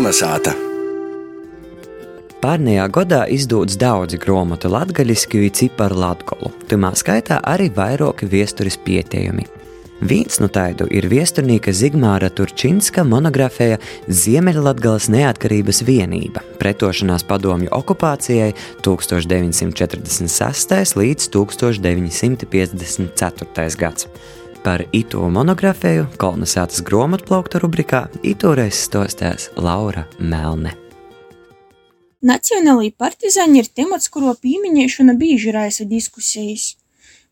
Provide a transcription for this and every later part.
Kalnasāta! Pārnējā gadā izdodas daudzi grāmatu latviešu ciparu latgolu, tamā skaitā arī vairāki viesturis pietiekami. Viens no tādu ir viesturnīka Zigmāra Turčinska monogrāfija Ziemeļlatgales neatkarības vienība - pretošanās padomju okupācijai 1946. līdz 1954. gads. Par ito monogrāfiju kolonizētas grāmatplaukta rubrikā itūreiz stostās Laura Melne. Nacionālajie partizāņi ir temats, kuro pieminēšana bieži raisa diskusijas.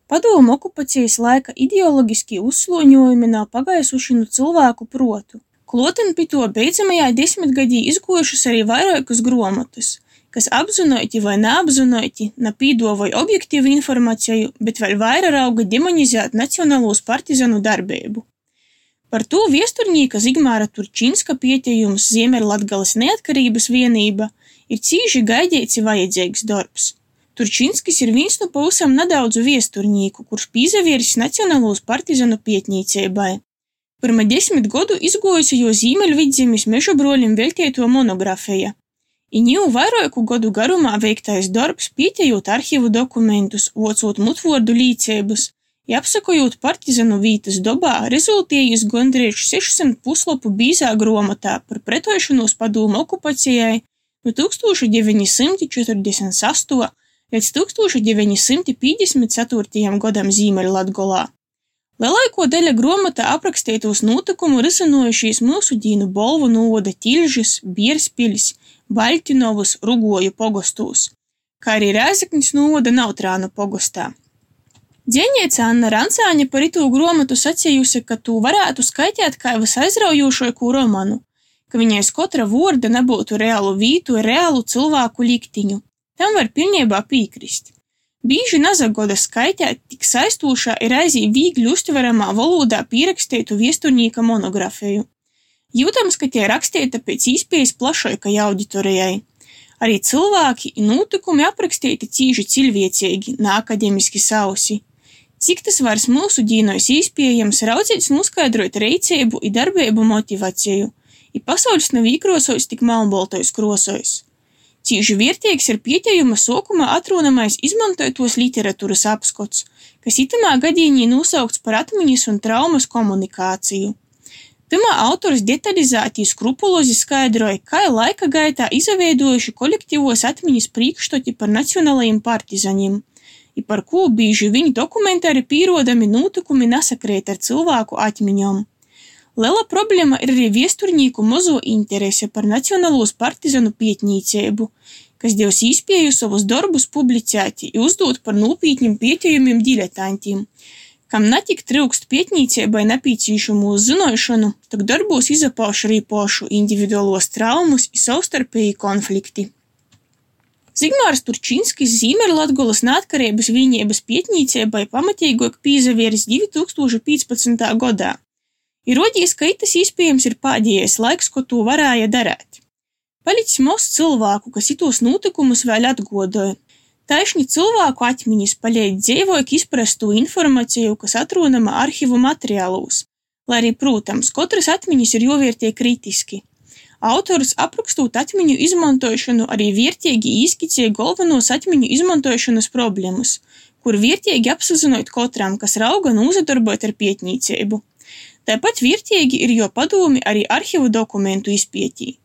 Padomu okupacijas laika ideoloģiskie uzsloņojumi nav pagaisuši no cilvēku protu. Kloten pi to beidzamajā desmitgadī izgojušas arī vairākas gromotas, kas apzināti vai neapzināti napīdovoja objektīvu informāciju, bet vēl vairāk auga demonizēt nacionālos partizanu darbību. Par to viesturnīka Zigmāra Turčinska pietējums Ziemeļlatgales neatkarības vienība ir cīži gaidīts vajadzīgs darbs. Turčinskis ir viens no pavisam nedaudzu viesturnieku, kurš pīzavieris Nacionālos partizanu pietnīceibai. Pirmā desmit godu izgojusi jo Zīmeļvidzemes meža broļim veltīto monografija. I jau vairāku gadu garumā veiktais darbs, pietejot arhīvu dokumentus, vocot mutvordu līdzības, ja apsakojot partizanu vītas dobā, rezultējis gandrīz 600 puslapu bīzā gromotā par pretošanos padomu okupacijai no 1948 līdz 1954. gadam Ziemeļlatgolā. Lielāko daļa gromata aprakstītos notikumu risinojušies mūsu dīnu Bolvu novada Tilžis, Bierspiļs, Baļķinovas, Rugoju pogostūs, kā arī Rēzekņas novada Nautrānu pogostā. Dzieņiece Anna Rancāņa par itū gromatu sacījusi, ka tū varētu skaitīt kā visaizraujošāko romanu, ka viņai skotra vorda nebūtu reālu vītu, reālu cilvēku liktiņu, Tam var pilnībā piekrist. Bīži nazagoda skaitā tik saistošā ir aizī vīgļi uztveramā valodā pierakstītu viesturnīka monografiju. Jūtams, ka tie rakstīta pēc īspējas plašākai auditorijai. Arī cilvēki un notikumi aprakstīti cīži cilvēcīgi, nākademiski sausi. Cik tas vairs mūsu dīnos īspējams raudzīts noskaidrot reicību un darbību motivāciju, i pasaules nav īkrosos tik melnbaltais krosos. Cīži vērtīgs ir pieteikuma sākumā atrunamais izmantotos literatūras apskots, kas itamā gadījumā nosaukts par atmiņas un traumas komunikāciju. Tamā autors detalizēti skrupulozi skaidroja, kā laika gaitā izveidojuši kolektīvos atmiņas priekšstoti par nacionālajiem partizaniem, i par ko bieži viņi dokumentāri pierodami notikumi nesakrēt ar cilvēku atmiņām. Liela problēma ir arī viesturnieku mazo interese par nacionālos partizanu pietnīcību, kas devs īspēju savus darbus publicēt un uzdot par nopietniem pētījumiem diletantiem, kam netik trūkst pietnīcībai nepieciešamo zināšanu, tak darbos izapauš arī pašu individuālos traumas un savstarpēji konflikti. Zigmārs Turčinskis Zīmerlatgolas neatkarības vienības pietnīcībai pamatīgāk pīzavieris 2015. gadā. Ir rodījis, ka itas iespējams ir pēdējais laiks, ko to varēja darīt. Palicis maz cilvēku, kas itos notikumus vēl atgodoja. Taišņi cilvēku atmiņas palīdz dzīvojot izprast to informāciju, kas atrunama arhīvu materiālos, lai arī, protams, katras atmiņas ir jovērtie kritiski. Autors aprakstot atmiņu izmantošanu arī vērtīgi izskicēja galvenos atmiņu izmantošanas problēmas, kur vērtīgi apsazinot katram, kas rauga un uzadarbot ar pietnīcību. Tāpat vērtīgi ir jo padomi arī arhīvu dokumentu izpētī.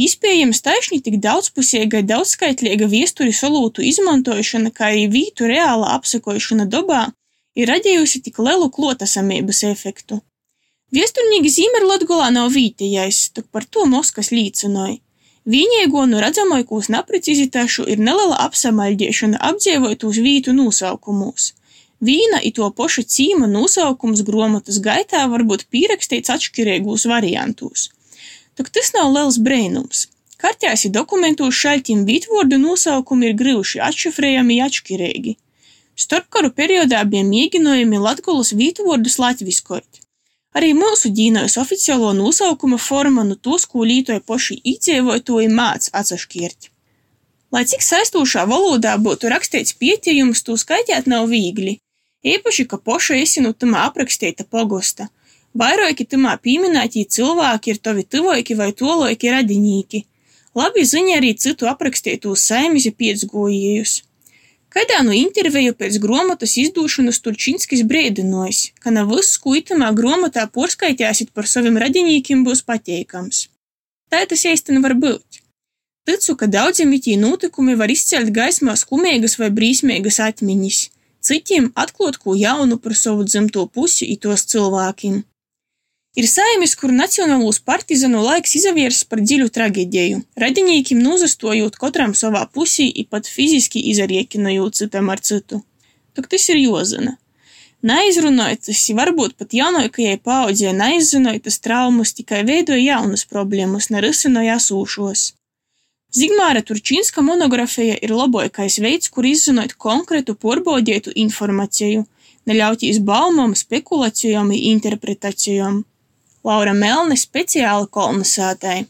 Iespējams, taisni tik daudzpusīga, daudzskaitlīga viesturi solūtu izmantošana, kā arī vītu reāla apsekošana dobā, ir radījusi tik lielu klotasamības efektu. Viesturnīgi Zīmerlatgolā nav vītējais, tak par to Moskas līdzinoja. Vienīgo no redzamākos neprecizitāšu ir neliela apsamaļdiešana apdzīvotos vītu nosaukumos. Vīna i to poša cīma nosaukums gromatas gaitā var būt pierakstīts atšķirīgos variantos. Tok tas nav liels brēnums. Kartēs i dokumentos šaļtim vītvordu nosaukumi ir grīvuši atšifrējami atšķirīgi. Starpkaru periodā bija mēģinojumi latgolas vītvordus latviskot. Arī mūsu dīnojas oficiālo nosaukuma forma no tos, ko lītoja poši īdzīvotoji māc atsašķirt. Lai cik saistošā valodā būtu rakstīts pietījums, to skaitīt nav viegli. Īpaši, ka poša esi nu tamā aprakstīta pogosta. Vairāki tamā pieminētī cilvēki ir tovi tuvoiki vai toloiki radinīki. Labi ziņa arī citu aprakstītos saimis ja piecgojējus. Kādā no interviju pēc grāmatas izdūšanas Turčinskis brēdinojis, ka ne viss, ko itamā grāmatā porskaitēsit par saviem radinīkiem, būs pateikams. Tā tas īstenībā var būt. Ticu, ka daudziem itī notikumi var izcelt gaismā skumīgas vai brīsmīgas atmiņas, citiem atklāt ko jaunu par savu dzimto pusi i tos cilvēkiem. Ir saimis, kur nacionālūs partizanu laiks izaviers par dziļu traģēdiju, radinīkim nūzastojot katram savā pusī i pat fiziski izariekinojot citam ar citu. Tok tas ir jozina. Neizrunājotas, varbūt pat jaunākajai paaudzē neizzinājtas traumas tikai veidoja jaunas problēmas, nerisināja esūšos. Zigmāra Turčinska monografija ir labākais veids, kur izzināt konkrētu porbaudītu informāciju, neļautīs baumām, spekulācijām un interpretācijām. Laura Melne speciāli kolonizētai.